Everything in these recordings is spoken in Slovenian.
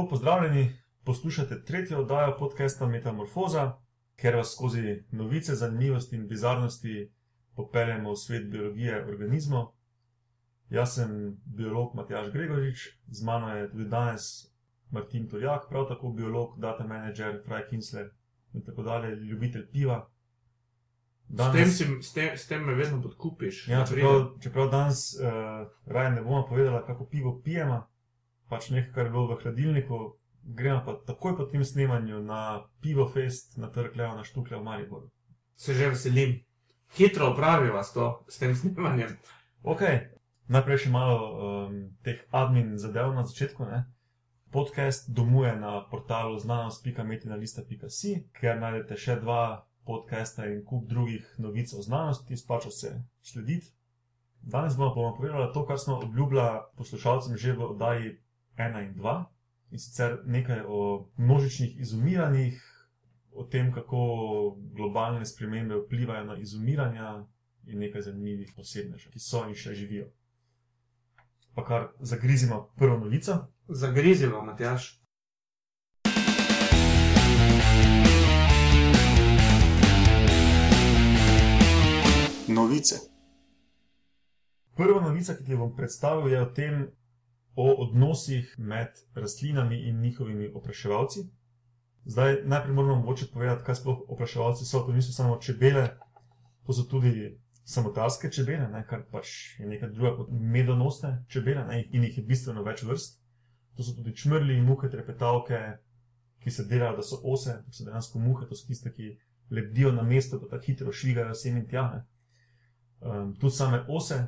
Lepo pozdravljeni, poslušate tretjo oddajo podcasta Metamorfoza, ker vas skozi novice, zanimivosti in bizarnosti popeljemo v svet biologije organizmov. Jaz sem biolog Matjaš Gregorič, z mano je tudi danes Martin Turjak, prav tako biolog, data manager, Fraj Kinsler in tako dalje, ljubitelj piva. S tem, si, s, tem, s tem me vedno podkupiš. Ja, čeprav, čeprav danes uh, raje ne bomo povedali, kako pivo pijemo, pač nekaj, kar je bilo v hladilniku, gremo pa takoj po tem snemanju na pivo fest, na trg Leo, na štuklje v Mariboru. Se že veselim. Hitro opravi vas to s tem snemanjem. Ok, najprej še malo um, teh admin zadev na začetku. Ne? Podcast domuje na portalu znanost.metina.si, kjer najdete še dva podcasta in kup drugih novic o znanosti, splača se slediti. Danes bomo povedali to, kar smo obljubljali poslušalcem že v oddaji 1 in 2, in sicer nekaj o množičnih izumiranjih, o tem, kako globalne spremembe vplivajo na izumiranja in nekaj zanimivih posebnežev, ki so in še živijo. Pa kar zagrizimo prvo novico. Zagrizimo, Matjaš. Novice. Prva novica, ki ti jo bom predstavil, je o tem, o odnosih med rastlinami in njihovimi opraševalci. Zdaj, najprej moramo mogoče povedati, kaj sploh opraševalci so. To niso samo čebele, to so tudi samotarske čebele, ne, kar pač je nekaj drugega kot medonosne čebele ne, in jih je bistveno več vrst. To so tudi čmrli muhe, trepetavke, ki se delajo, da so ose, to so dejansko muhe, to so tiste, ki lebdijo na mestu, pa tako hitro švigajo sem in tja. Um, tudi same ose,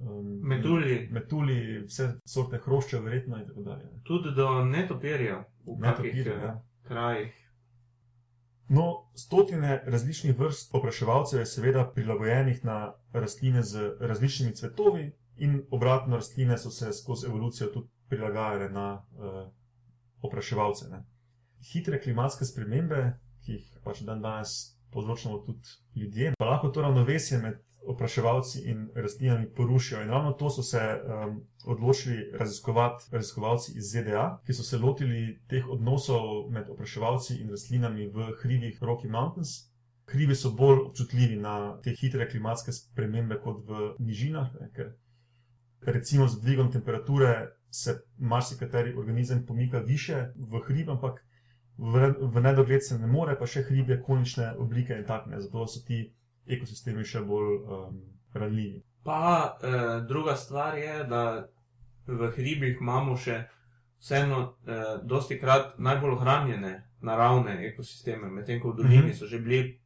um, metulji. metulji, vse sorte hrošča, verjetno in tako dalje. Tudi do netopirja v Netopirja, kakih ja. ja. krajih. No, stotine različnih vrst opraševalcev je seveda prilagojenih na rastline z različnimi cvetovi, in obratno, rastline so se skozi evolucijo tudi prilagajale na uh, opraševalce. Ne. Hitre klimatske spremembe, ki jih pač dan danes povzročamo tudi ljudje, pa lahko to ravnovesje med opraševalci in rastlinami porušijo. In ravno to so se um, odločili raziskovati raziskovalci iz ZDA, ki so se lotili teh odnosov med opraševalci in rastlinami v hribih Rocky Mountains. Hribi so bolj občutljivi na te hitre klimatske spremembe kot v nižinah, ne, ker recimo z dvigom temperature se marsikateri organizem pomika više v hrib, ampak v, v nedogled se ne more, pa še hribje konične oblike in tako naprej. Zato so ti ekosistemi še bolj um, ranljivi. Pa eh, druga stvar je, da v hribih imamo še vseeno, eh, dosti krat najbolj ohranjene naravne ekosisteme, medtem ko v dolini Mhm. so že bili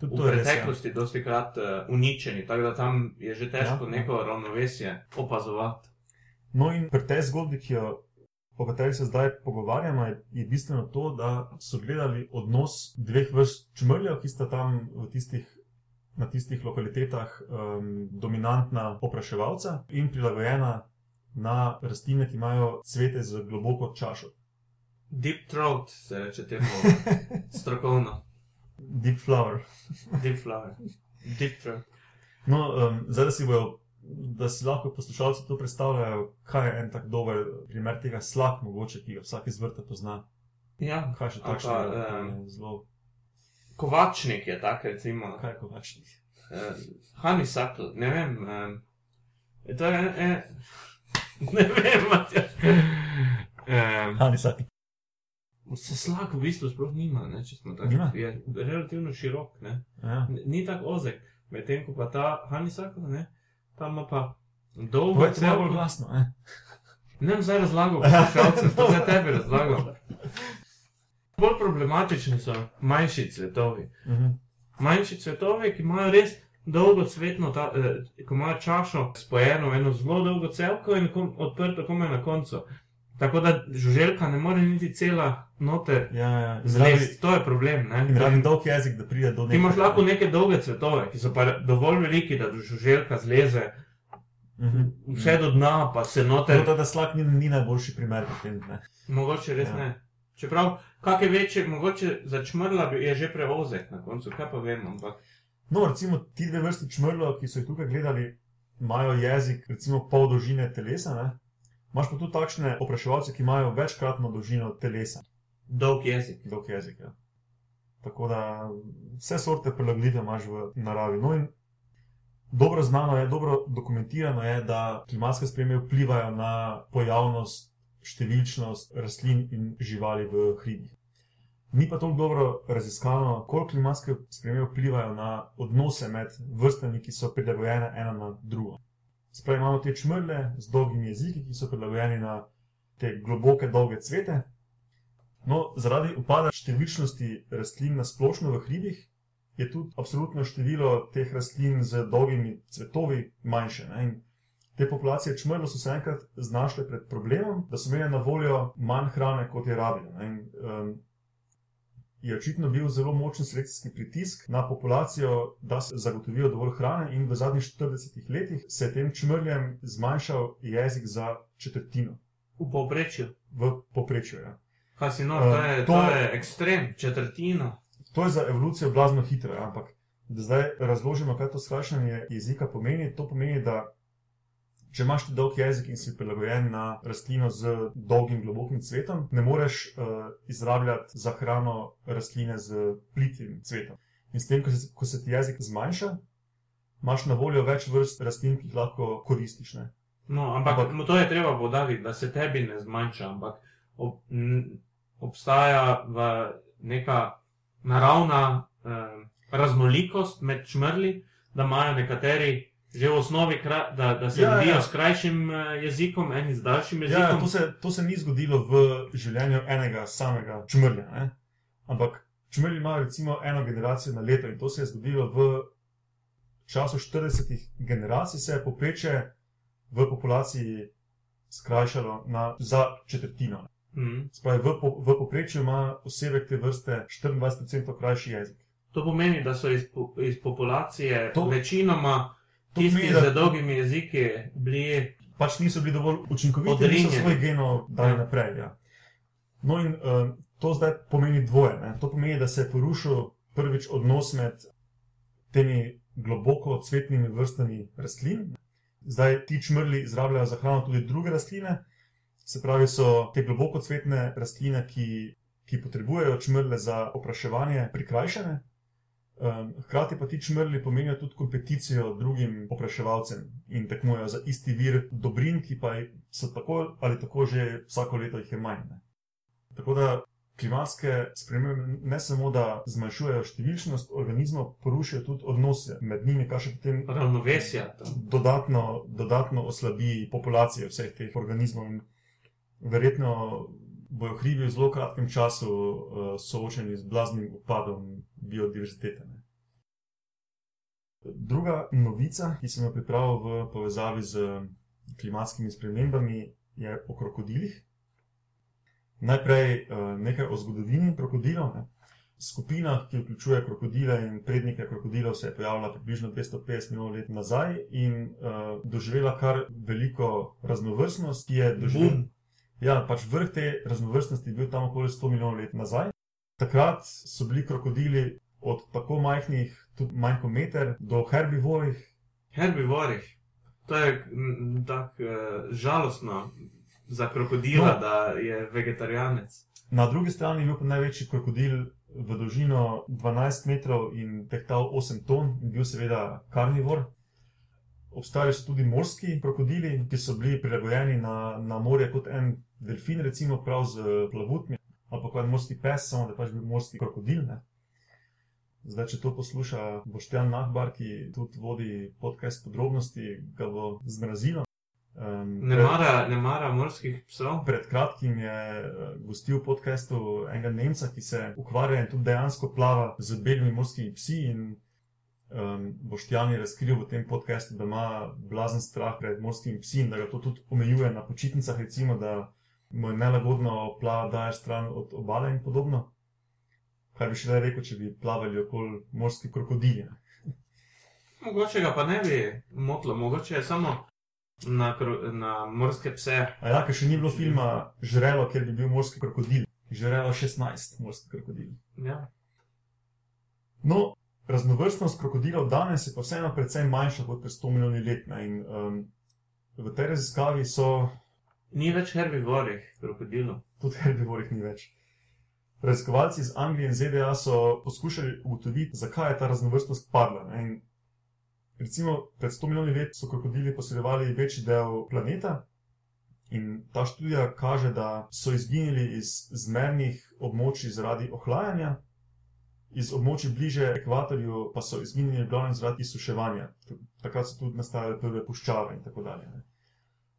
Tudi v je res, ja. preteklosti dosti krat uh, uničeni, tako da tam je že težko Ja. neko ravnovesje opazovati. No, in pri tej zgodbi, ki jo, o kateri se zdaj pogovarjamo, je, je bistveno to, da so gledali odnos dveh vrst čmrljev, ki sta tam v tistih, na tistih lokalitetah um, dominantna opraševalca in prilagojena na rastline, ki imajo cvete z globoko čašo. Deep throat se reče temu strokovno. Deep flower. Deep flower. Deep throat. No, um, zdaj, da si, bojo, da si lahko poslušalci to predstavljajo, kaj je en tak dober primer tega slak, mogoče, ki ga vsak iz vrta pozna. Ja, Kaj še takšnega, je zelo, kovačnik je tak, recimo. kaj je kovačnik. Uh, honeysuckle, ne vem. Um, to je, eh, ne vem, Matjaž. Um, Hani saki. se slak v bistvu sploh nima, ne, če smo tako. Je relativno širok, ne. Ja. Ni tako ozek, medtem ko pa ta honeysuckle, ne, ta ima pa dolgo Povejte malo bolj glasno. Eh? Ne bom zdaj razlagal, poslušalcem, to zdaj tebi razlagam. Bolj problematični so manjši cvetovi. Mhm. Manjši cvetovi, ki imajo res dolgo cvetno, ta, eh, ki imajo čašo spojeno eno zelo dolgo celko in kom, odprto komaj na koncu. Tako da žuželka ne more niti cela noter Ja, ja. Zlesti. To je problem. Ne? in rabi dolg jezik, da pride do Ti imaš lahko neke dolge cvetove, ki so pa dovolj veliki, da žuželka zleze Mhm. vse do dna, pa se noter. Tako da, da slak ni, ni najboljši primer pri tem. Ne? Mogoče res ja. ne. Čeprav, kak je večji, mogoče za čmrla bi- je že preozek na koncu, kaj pa vem, ampak No, recimo ti dve vrsti čmrlov, ki so jih tukaj gledali, imajo jezik, recimo pol dolžine telesa, ne? Imáš pa tudi takšne opraševalce, ki imajo večkratno dolžino telesa, Dolg jezik. dolg jezik. Ja. Tako da vse sorte prilagoditve imaš v naravi. No in dobro znano je, dobro dokumentirano je, da klimatske spremembe vplivajo na pojavnost, številčnost rastlin in živali v hribih. Ni pa toliko dobro raziskano, koliko klimatske spremembe vplivajo na odnose med vrstami, ki so prilagojene ena na drugo. Spravi imamo te čmrle z dolgimi jeziki, ki so prilagojeni na te globoke, dolge cvete. No, zaradi upada številčnosti rastlin na splošno v hribih je tudi absolutno število teh rastlin z dolgimi cvetovi manjše. Ne? In te populacije čmrlo so se enkrat znašle pred problemom, da so imeli na voljo manj hrane, kot je rabilo. ne. In, um, je očitno bil zelo močen selekcijski pritisk na populacijo, da se zagotovijo dovolj hrane, in v zadnjih 40 letih se je tem čmrljem zmanjšal jezik za četrtino, V povprečju. v povprečju. Ja. Kaj si no, to je, to- to je ekstrem, četrtina. To je za evolucijo blazno hitro, ja, ampak da zdaj razložimo, kaj to skrajšanje jezika pomeni. To pomeni, da če imaš ti dolg jezik in si prilagojen na rastlino z dolgim, globokim cvetom, ne moreš uh, izrabljati za hrano rastline z plitvim cvetom. In s tem, ko se, ko se ti jezik zmanjša, imaš na voljo več vrst rastlin, ki jih lahko koristiš. Ne? No, ampak, Ampak- to je treba povdariti, da se tebi ne zmanjša, ampak ob, n, obstaja neka naravna eh, raznolikost med čmrli, da imajo nekateri že v osnovi, kra, da, da se Ja, ja. rodijo s krajšim eh, jezikom, eni z daljšim Ja, jezikom. to, se, to se ni zgodilo v življenju enega samega čmrlja. Ne? Ampak čmrlji imajo recimo eno generacijo na leto in to se je zgodilo v času 40 generacij, se je poprečje v populaciji skrajšalo na, za četrtino. Mhm. Spravi, v, po, v poprečju ima osebek te vrste 24% krajši jezik. To pomeni, da so iz, iz populacije To- večinoma tisti z dolgimi jeziki bili. pač niso bili dovolj učinkoviti, da so Odrinjeni. svoj genov dali Ja. naprej. Ja. No, in uh, to zdaj pomeni dvoje. Ne? To pomeni, da se je porušil prvič odnos med temi globoko cvetnimi vrstami rastlin. Zdaj ti čmrli izrabljajo za hrano tudi druge rastline, se pravi, so te globoko cvetne rastline, ki, ki potrebujejo čmrle za opraševanje, prikrajšane. Um, hkrati pa ti čmrli pomenijo tudi kompeticijo drugim opraševalcem in tekmujejo za isti vir dobrin, ki pa so tako ali tako že vsako leto jih je manj. Ne. Tako da klimatske spremembe ne samo, da zmanjšujejo številčnost organizmov, porušijo tudi odnose med njimi, kar še potem Ravnovesja. dodatno, dodatno oslabi populacije vseh teh organizmov. In verjetno bojo hribi v zelo kratkem času uh, soočeni z blaznim upadom biodiverzitete. Ne. Druga novica, ki sem jo pripravil v povezavi z klimatskimi spremembami, je o krokodilih. Najprej uh, nekaj o zgodovini krokodilov. Ne. Skupina, ki vključuje krokodile in prednike krokodilov, se je pojavila približno 250 milijonov let nazaj in uh, doživela kar veliko raznovrstnost, ki je doživela. Ja, pač vrh te raznovrstnosti je bil tam okoli 100 milijonov let nazaj. Takrat so bili krokodili od tako majhnih, tudi manj kot meter, do herbivorih. Herbivorih. To je tako uh, žalostno za krokodila, no. da je vegetarijanec. Na drugi strani je bil pa največji krokodil v dolžino 12 metrov in tehtal 8 ton in bil seveda karnivor. Obstajali so tudi morski krokodili, ki so bili prilagojeni na, na morje kot en delfin, recimo prav z plavutmi, ali pa kot morski pes, samo da pač bil morski krokodil. Ne? Zdaj, če to posluša Boštjan Nahbar, ki tudi vodi podcast podrobnosti, ga bo zmrazilo. Um, Ne mara, ne mara morskih psov. Pred kratkim je eh, gostil v podkastu enega Nemca, ki se ukvarja in tudi dejansko plava z belimi morskimi psi. In um, Boštjan je razkril v tem podkastu, da ima blazen strah pred morskimi psi in da ga to tudi omejuje na počitnicah, recimo, da mu je nelagodno plava daje stran od obale in podobno. Kaj bi še le rekel, če bi plavali okoli morskih krokodiljev. Mogoče ga pa ne bi motilo, mogoče je samo na, na morske pse. A ja, ker še ni bilo filma Žrelo, kjer bi bil morski krokodil. Žrelo 16 morskih krokodilov. Ja. No, raznovrstnost krokodilov danes je pa vseeno precej manjša kot pred 100 milijoni let. ne, In, um, v tej raziskavi so Ni več herbivorih, krokodilov. tudi herbivorih ni več. Raziskovalci iz Anglije in ZDA so poskušali ugotoviti, zakaj je ta raznovrstnost padla. In Recimo, pred 100 milijoni let so krokodili posedovali večji del planeta, in ta študija kaže, da so izginili iz zmernih območij zaradi ohlajanja, iz območij bliže ekvatorju pa so izginili v glavnem zaradi izsuševanja. Takrat so tudi nastajale prve puščave in tako dalje. ne.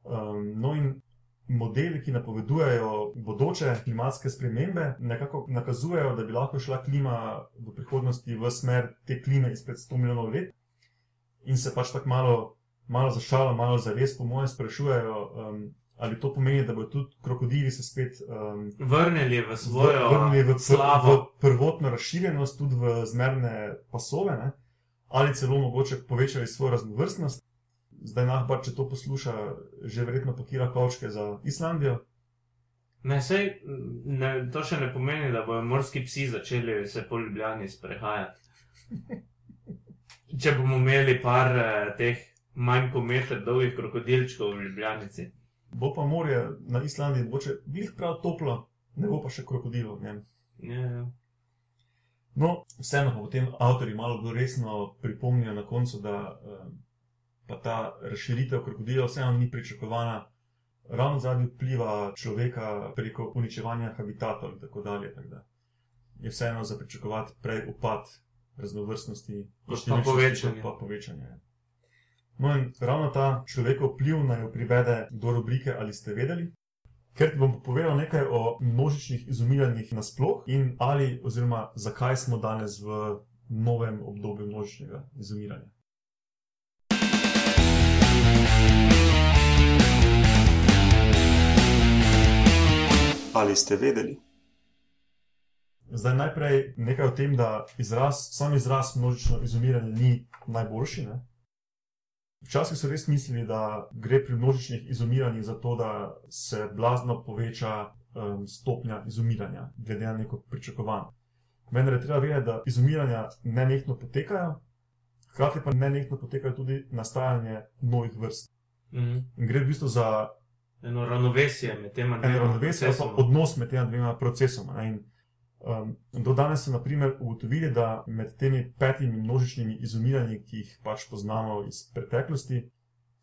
Um, no, in modeli, ki napovedujejo bodoče klimatske spremembe, nekako nakazujejo, da bi lahko šla klima v prihodnosti v smer te klime izpred 100 milijonov let. In se pač tako malo, malo za šalo, malo za res, po mojem, sprašujejo, um, ali to pomeni, da bodo tudi krokodili se spet um, Vrnili v svojo vrnili v, pr v prvotno razširjenost, tudi v zmerne pasove, ne? ali celo mogoče povečali svojo raznovrstnost. Zdaj, Nahbar, če to posluša, že verjetno pakira kavčke za Islandijo. Ne, sej, ne, to še ne pomeni, da bodo morski psi začeli se po Ljubljani sprehajati. Če bomo imeli par eh, teh manj kot meter dolgih krokodilčkov v Ljubljanici. Bo pa morje na Islandiji mogoče glih prav toplo, ne bo pa še krokodilov v njem. Ja, ja. No, vseeno pa potem avtori malo bolj resno pripomnijo na koncu, da eh, pa ta razširitev krokodilov vseeno ni pričakovana ravno zaradi vpliva človeka preko uničevanja habitatov in tako dalje. Tako da je vseeno za pričakovati prej upad raznovrstnosti Kot pa povečanje. Pa povečanje. ja. No, in ravno ta človekov vpliv naj jo privede do rubrike Ali ste vedeli? Ker ti bom povedal nekaj o množičnih izumiranjih nasploh in ali oziroma zakaj smo danes v novem obdobju množičnega izumiranja. Ali ste vedeli? Zdaj najprej nekaj o tem, da izraz, sam izraz množično izumiranje ni najboljši. Ne? Včasih so res mislili, da gre pri množičnih izumiranjih za to, da se blazno poveča um, stopnja izumiranja, glede na neko pričakovanje. Vendar je treba vedeti, da izumiranja nenehno potekajo, hkrati pa nenehno potekajo tudi nastajanje novih vrst. Mhm. In gre v bistvu za Eno ravnovesje med tema dvema ravnovesje procesoma. odnos med tema dvema procesoma. ne. In, um, do danes so naprimer ugotovili, da med temi petimi množičnimi izumiranji, ki jih pač poznamo iz preteklosti,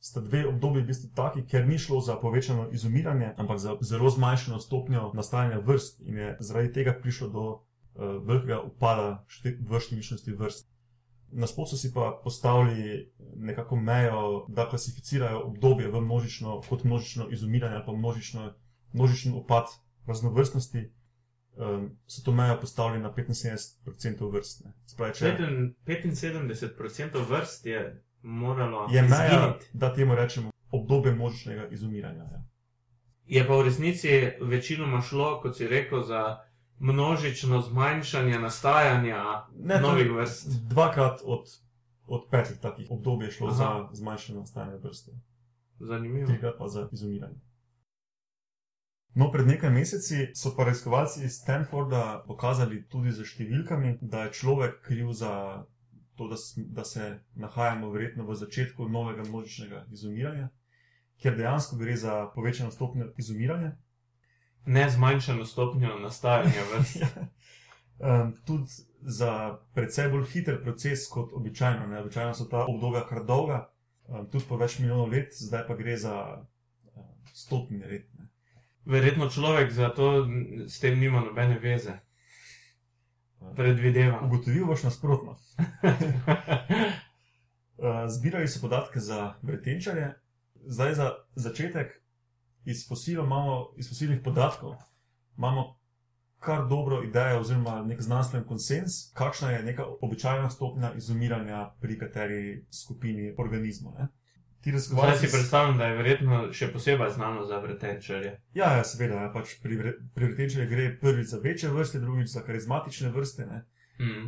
sta dve obdobji v bistvu taki, ker ni šlo za povečano izumiranje, ampak za zelo zmanjšano stopnjo nastajanja vrst in je zaradi tega prišlo do uh, velikega upada šte- v številčnosti vrst. Nasploh so si pa postavili nekako mejo, da klasificirajo obdobje v množično, kot množično izumiranje ali pa množično, množičen upad raznovrstnosti, um, so to mejo postavili na 75% vrst. ne. Se Pravi, če Peten- 75% vrst je moralo je meja, izginiti. da temu rečemo, obdobje množičnega izumiranja. Ja. Je pa v resnici večinoma šlo, kot si rekel, za množično zmanjšanje nastajanja Ne, novih vrst. Dvakrat od, od petih takih obdobij je šlo Aha. za zmanjšanje nastajanja vrste, Zanimivo. trikrat pa za izumiranje. No, pred nekaj meseci so pa raziskovalci iz Stanforda pokazali tudi z številkami, da je človek kriv za to, da, da se nahajamo verjetno v začetku novega množičnega izumiranja, ker dejansko gre za povečano stopnjo izumiranja. Ne zmanjšano stopnjo nastajanja vrst. um, tudi za precej bolj hiter proces kot običajno. Ne? Običajno so ta obdobja kar dolga, um, tudi po več milijonov let, zdaj pa gre za um, stotine let. Ne? Verjetno človek zato s tem nima nobene veze. Predvidevam. Ugotovil boš nasprotno. Zbirali so podatke za vretenčarje, zdaj za začetek iz, fosilov imamo, iz fosilnih podatkov imamo kar dobro idejo, oziroma nek znanstven konsens, kakšna je neka običajna stopnja izumiranja pri kateri skupini organizmov. Ti Zdaj si raziskovalci. predstavljam, da je verjetno še posebej znano za vretenčarje. Ja, ja, seveda, ja, pač pri, vre- pri vretenčarjih gre prvič za večje vrste, drugič za karizmatične vrste. Ne. Mm.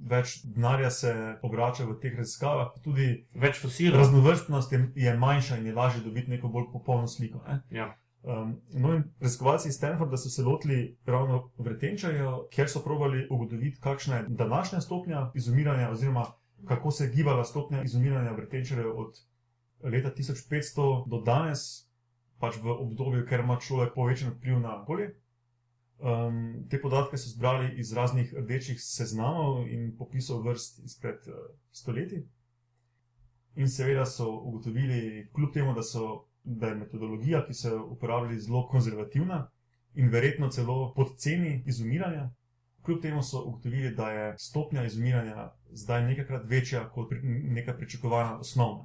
Več denarja se obrača v teh raziskavah, pa tudi Več fosilov. raznovrstnost je, je manjša in je lažje dobiti neko bolj popolno sliko. Ne? Ja. Um, no, in raziskovalci iz Stanforda so se lotili ravno vretenčarjev, ker so probali ugotoviti, kakšna je današnja stopnja izumiranja, oziroma kako se je gibala stopnja izumiranja vretenčarjev od leta 1500 do danes, pač v obdobju, ker ima človek povečen vpliv na okolje. Um, te podatke so zbrali iz raznih rdečih seznamov in popisov vrst izpred uh, stoletij. In seveda so ugotovili, kljub temu, da, so, da je metodologija, ki so jo uporabljali, zelo konzervativna in verjetno celo podceni izumiranja, kljub temu so ugotovili, da je stopnja izumiranja zdaj nekajkrat večja kot pri, neka pričakovana osnovna.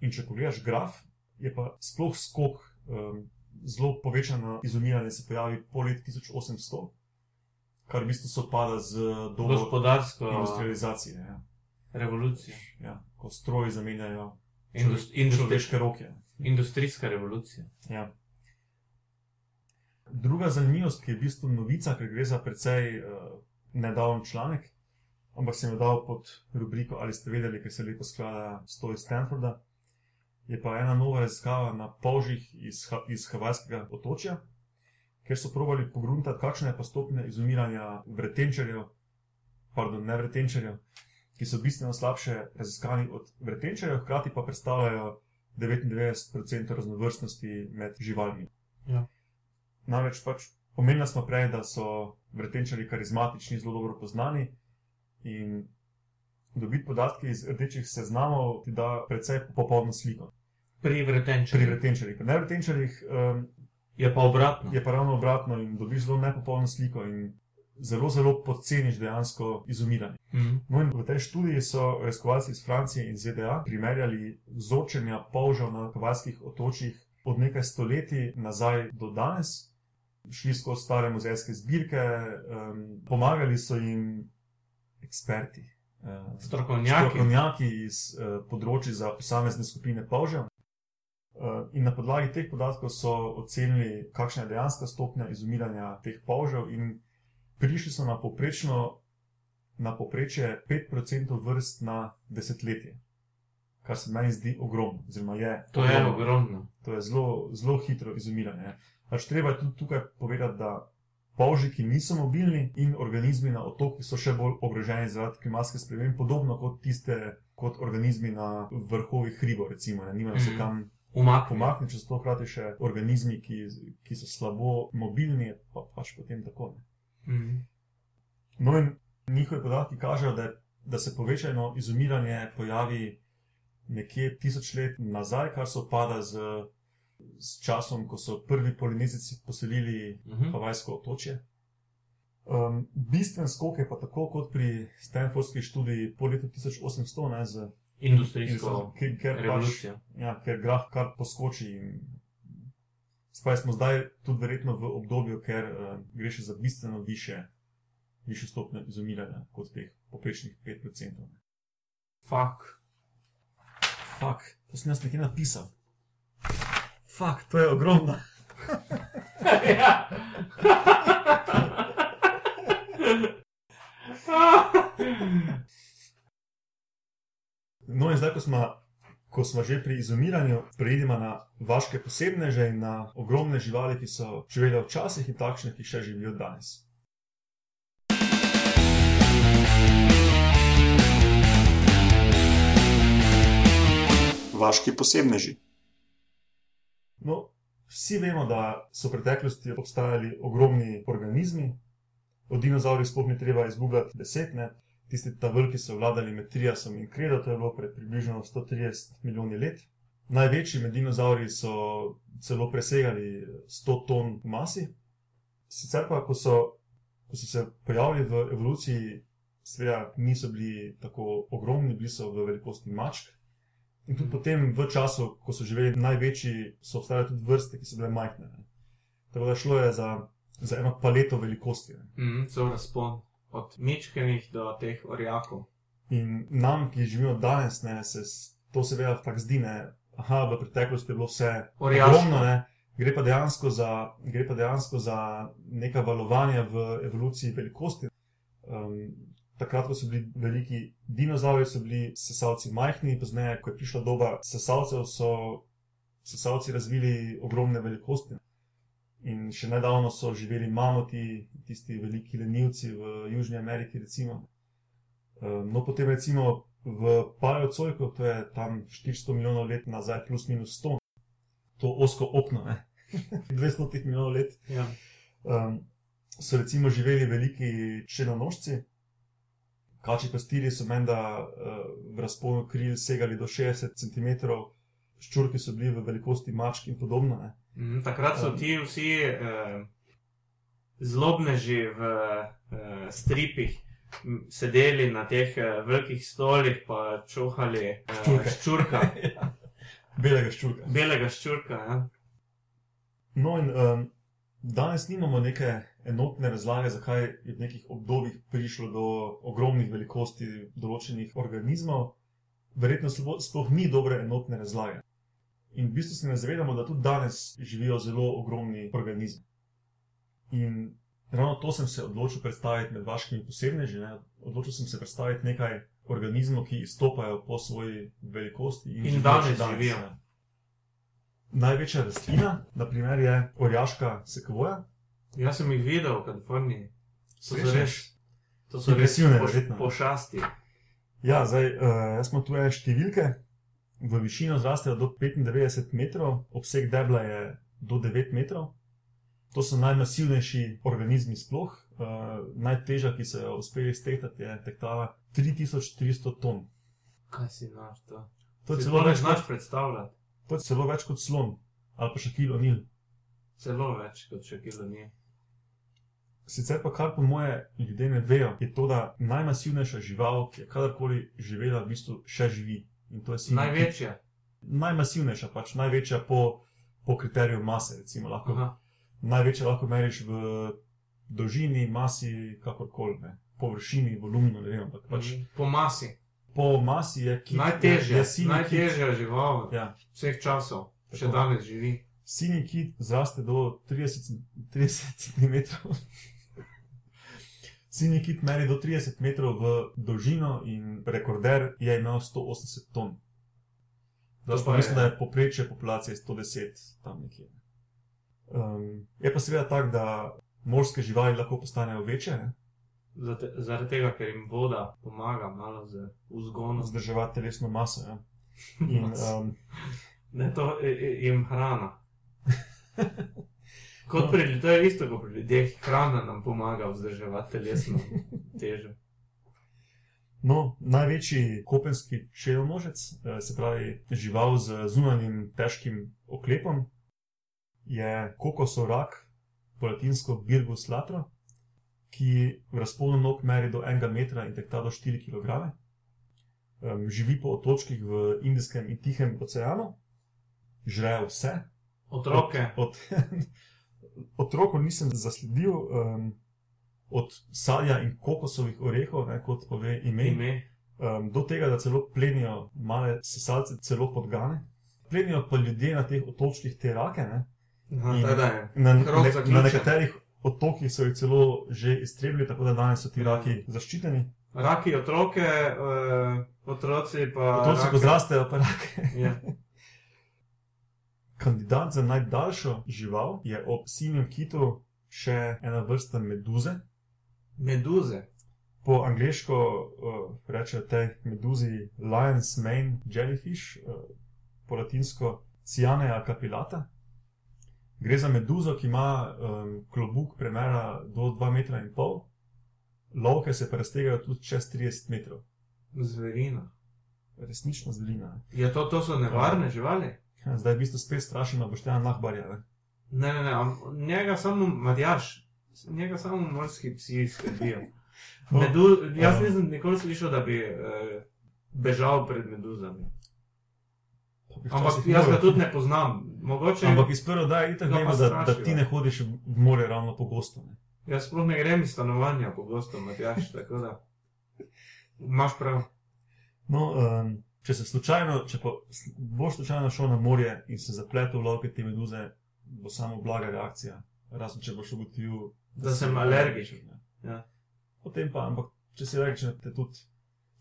In če pogledaš graf, je pa sploh skok. Um, zelo povečano izumiranje se pojavi po letu 1800, kar v bistvu sopada z dobo Gospodarsko industrializacije. Ja. revolucijo. Ja, ko stroji zamenjajo Indust, industri, človeške roke. industrijska revolucija. Ja. Druga zanimivost, ki je v bistvu novica, ker gre za precej uh, nedavn članek, ampak sem jo dal pod rubriko Ali ste vedeli, ker se lepo sklada s to iz Stanforda je pa ena nova raziskava na polžih iz, iz Havajskega otočja, kjer so provali pogruntati, kakšne je pa stopnje izumiranja vretenčarjev, pardon, ne vretenčarjev, ki so bistveno slabše raziskani od vretenčarjev, hkrati pa predstavljajo 99% raznovrstnosti med živalmi. Ja. Namreč pač omenili smo prej, da so vretenčari karizmatični, zelo dobro poznani in dobiti podatke iz rdečih seznamov, ti da precej popolno sliko. Pri vretenču. Pri vretenčarjih. Pri nevretenčarjih um, Je pa obratno. je pa ravno obratno in dobiš zelo nepopolno sliko in zelo, zelo podceniš dejansko izumiranje. Mhm. No, in v tej študiji so raziskovalci iz Francije in ZDA primerjali vzorčenja polžev na havajskih otočjih od nekaj stoletij nazaj do danes. Šli skozi stare muzejske zbirke, um, pomagali so jim eksperti, Strokovnjaki. strokovnjaki iz uh, področji za posamezne skupine polžev. Uh, in na podlagi teh podatkov so ocenili, kakšna je dejanska stopnja izumiranja teh polžev, in prišli so na poprečno. Na poprečje 5% vrst na desetletje, kar se meni zdi ogromno. Oziroma je To je ogromno. ogromno. To je zelo, zelo hitro izumiranje. Pač treba je tudi tukaj povedati, da polžiki niso mobilni in organizmi na otokih so še bolj ogroženi zaradi klimatskih sprememb, podobno kot tiste, kot organizmi na vrhovih hribov, recimo, ne nimajo se Mhm. kam Umakni. pomakniti, če so to hkrati še organizmi, ki, ki so slabo mobilni, pa pač potem tako. Ne. Mhm. No, in njihovi podatki kažejo, da, da se povečano izumiranje pojavi nekje tisoč let nazaj, kar se opada z, z časom, ko so prvi polinezici poselili Mhm. Havajsko otočje. Um, bistven skok je pa tako kot pri Stanfordski študiji po letu 1800, ne, z, Industrijsko ker, ker, pač, revolucijo. ja, ker graf kar poskoči. In, spaj smo zdaj tudi verjetno v obdobju, ker uh, gre še za bistveno više, više stopnje izumiranja kot teh poprečnih 5%. ne. Fak. Fak, to sem jaz nekje napisal. Fak, to je ogromno. ja. No, in zdaj, ko smo, ko smo že pri izumiranju, preidemo na vaše posebneže in na ogromne živali, ki so živele včasih in takšne, ki še živijo danes. Vaški posebneži. No, vsi vemo, da so v preteklosti obstajali ogromni organizmi, o dinozaurih sploh ni treba izgubljati desetne, tisti ta veliki so vladali med Triasom in Kredo, to je bilo pred približno 130 milijoni let. Največji med dinozauri so celo presegali 100 ton masi. Sicer pa, ko so, ko so se pojavili v evoluciji, seveda niso bili tako ogromni, bili so v velikosti mačk. In tudi potem, v času, ko so živeli največji, so obstajale tudi vrste, ki so bile majhne. Ne. Tako da šlo je za, za eno paleto velikosti. Ne. Mhm, so razpon. Od mečkenih do teh orjakov. In nam, ki živimo danes, ne, se to seveda tako zdi, ne, aha, v preteklosti je bilo vse Orjaško. ogromno, ne, gre pa dejansko za, gre pa dejansko za neka valovanja v evoluciji velikosti. Um, takrat, ko so bili veliki dinozauri, so bili sesalci majhni, pozneje, ko je prišla doba sesalcev, so sesalci razvili ogromne velikosti. In še nedavno so živeli mamuti, tisti veliki lenivci v Južni Ameriki, recimo. Um, No, potem recimo v Paleocojku, to je tam 400 milijonov let nazaj, plus minus 100. to osko opno, ne? 200 milijonov let, Ja. um, so recimo živeli veliki črnonožci. Kači pastirji so menda uh, v razponu kril segali do 60 cm, ščurki so bili v velikosti mačk in podobno. Ne? Mhm, Takrat so Um, ti vsi eh, zlobneži v eh, stripih sedeli na teh eh, velikih stolih, pa čuhali eh, Ščurke. ščurka, Belega ščurka. belega ščurka. Ja. No, in um, danes nimamo neke enotne razlage, zakaj je v nekih obdobjih prišlo do ogromnih velikosti določenih organizmov. Verjetno sploh ni dobre enotne razlage. In v bistvu se ne zavedamo, da tudi danes živijo zelo ogromni organizmi. In ravno to sem se odločil predstaviti med vašimi posebneži. Ne? Odločil sem se predstaviti nekaj organizmov, ki izstopajo po svoji velikosti in, In danes živijo. ja. Največja rastlina, naprimer, je orjaška sekvoja. Jaz sem jih videl v Kaliforniji. So res, to so res Impresivne, poš, verjetno. pošasti. Ja, zdaj, uh, jaz smo tu številke. V višino zrastejo do 95 metrov, obseg debla je do 9 metrov. To so najmasivnejši organizmi sploh. Uh, najtežja, ki so jo uspeli stehtati, je tehtala 3300 ton. Kaj si znaš to? To je, celo več, kot, predstavljati. to je celo več kot slon ali pa še kilo nil. Celo več kot še kilo ni. Sicer pa kar po moje ljudje ne vejo, je to, da najmasivnejša žival, ki je kadarkoli živela, v bistvu še živi. In to je kit. Največja. najmasivnejša, pač največja po, po kriteriju mase. Recimo, lahko, Aha. največja lahko meriš v dolžini, masi, kakorkoli, ne. površini, volumnu. Ne vem, ampak pač Mhm. Po masi. po masi je kit. Najtežja, je, je sinji kit. najtežja žival Ja, vseh časov. Še Tako. danes živi. Sinji kit zraste do 30, cen- 30 cm. Sinji kit meri do 30 metrov v dolžino in rekorder je imel 180 ton. To Zdaj pa mislim, da je poprečje populacije 110 tam nekje. Um, je pa seveda tako, da morske živali lahko postanejo večje, ne? Zate- Zaradi tega, ker jim voda pomaga malo z vzgonom. vzdrževati telesno maso. Ja? In, um, Ne, to jim hrana. Kot pri ljudeh, to je isto kot pri ljudeh, hrana nam pomaga vzdrževati telesno težo. no, največji kopenski čelonožec, eh, se pravi žival z zunanjim težkim oklepom, je kokosov rak, po latinsko Birgus latro, ki v razponu nog meri do 1 metra in tehta do 4 kg. Živi po otočkih v Indijskem in Tihem oceanu, žrejo vse, Otroke, Od, otrokov nisem zasledil, um, od sadja in kokosovih orehov, ne, kot pove ime, ime, um, do tega, da celo plenijo male sesalce, celo podgane. Plenijo pa ljudje na teh otočkih te rake. Ne. Aha, In- tako da je. Na, ne, na nekaterih otokih so jih celo že iztrebili, tako da danes so ti raki zaščiteni. Raki otroke, uh, otroci pa. Otroci, ko rake. zrastejo, pa rake. Ja. Kandidat za najdaljšo žival je ob sinjem kitu še ena vrsta meduze. Meduze. Po angliško uh, rečejo tej meduzi Lion's Mane Jellyfish, uh, po latinsko Cianeja capillata. Gre za meduzo, ki ima um, klobuk premera do 2,5 m, lovke se pa raztegajo tudi čez 30 metrov. Zverina. Resnično zvelina. Ja, to, to so nevarne živali. Ja, Zdaj v bistvu spet strašimo Boštjana Nahbarja. Ne? Ne, ne, ne, njega samo Matjaš, njega samo morski psi skrbijo. Medu, jaz um, nisem nikoli slišal, da bi uh, bežal pred meduzami. Ampak jaz ga tudi ne poznam. Mogoče Ampak iz prve da je itak vemo, da, da ti ne hodiš v more ravno pogosto. Ne? jaz sploh ne grem iz stanovanja pogosto, Matjaš, tako da. Imaš prav. No, um, če se slučajno, če pa boš slučajno šel na morje in se zapletel v lovke te meduze, bo samo blaga reakcija. Razen če boš ugotovil, Da si sem alergičen. Ja. Potem pa, ampak če si alergičen, te tudi.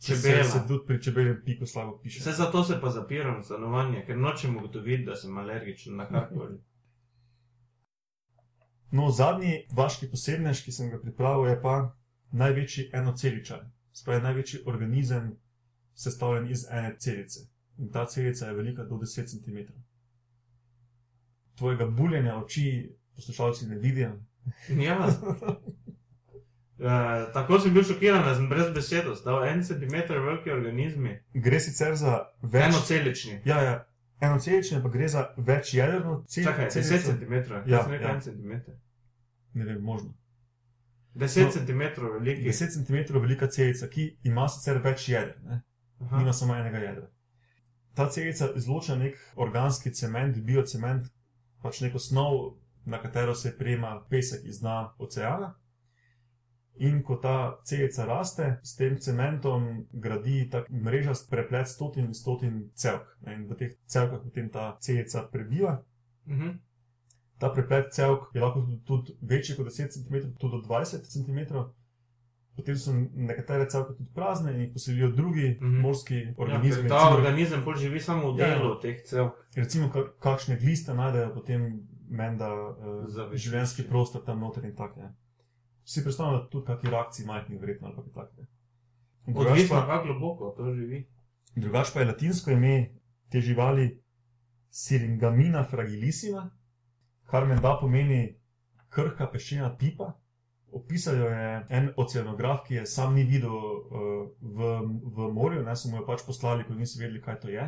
Se, Čebela. se tudi pri čebeljem piku slabo piše. Vse zato se pa zapiram v stanovanje, ker nočem ugotoviti, da sem alergičen na karkoli. No, zadnji vaški posebnež, ki sem ga pripravil, je pa največji enoceličar. Spravi največji organizem, sestavljen iz ene celice. In ta celica je velika do 10 cm. tvojega buljenja oči poslušalci ne vidijo. Ja. Uh, tako sem bil šokiran, da sem brez besed ostal. En centimeter veliki organizmi, Gre sicer za več. enocelični. Ja, ja, enocelične, pa gre za večjedrno celico. Čakaj, 10 centimetrov, Ja, sem rekel ja. 1 centimeter. Ne vem, možno. 10 No, centimetrov veliki. 10 cm velika celica, ki ima sicer več jeder, ne? Aha. nima samo enega jedra. Ta celica izloča nek organski cement, biocement, pač neko snov, na katero se prijema pesek iz dna oceana. In ko ta celica raste, s tem cementom gradi tak mrežast preplet stotin in stotin celk. In v teh celkah potem ta celica prebiva. Mhm. Ta preplet celk je lahko tudi, tudi večji kot 10 cm, tudi do 20 cm. Potem so nekatere celke tudi prazne in jih poselijo drugi Mhm. morski Ja, organizmi. ker ta recimo- organizem bolj živi samo v Ja, ja. delu teh celk. recimo ka- kakšne gliste najdejo, potem menda Zavetišče. življenjski prostor tam noter in tako. ne. Si predstavljam, da tudi kakšni reakciji majhnih verjetno ali kaj takega. Odvisno, kako globoko to živi. drugač pa je latinsko ime te živali Syringamina fragilissima, kar menda pomeni krhka peščena pipa. Opisal jo je en oceanograf, ki je sam ni videl uh, v, v morju, ne so mu jo pač poslali, ko niso vedeli, kaj to je.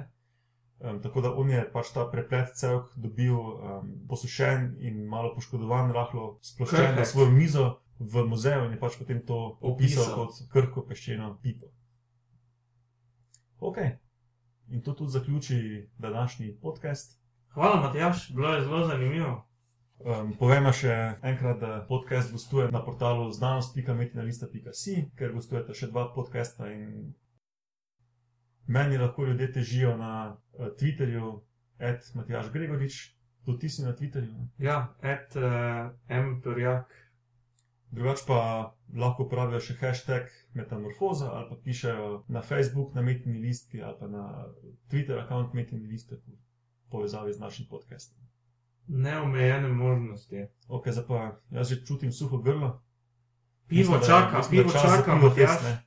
Um, tako da on je pač ta preplet celk dobil um, posušen in malo poškodovan, rahlo sploščen na svojo mizo v muzeju in je pač potem to opisal, Opisal. kot krhko peščeno pipo. Ok, in to tudi zaključi današnji podcast. Hvala, Matjaš, bilo je zelo zanimivo. Um, povemo še enkrat, da podcast gostuje na portalu znanost.metinalista.si, ker gostujete še dva podcasta in meni lahko ljudje težijo na uh, Twitterju, at Matjaš Gregorič, tudi ti si na Twitterju. ne? Ja, et uh, M. Turjak. Drugač pa lahko uporabljajo še hashtag metamorfoza ali pa pišejo na Facebook, na Metini listki ali pa na Twitter račun Metini listki v povezavi z našim podcastom. Neomejene možnosti. Ok, zdaj pa jaz že čutim suho grlo. Pivo Mislim, da- čaka, mislim, da pivo čas za čaka, pivo ne.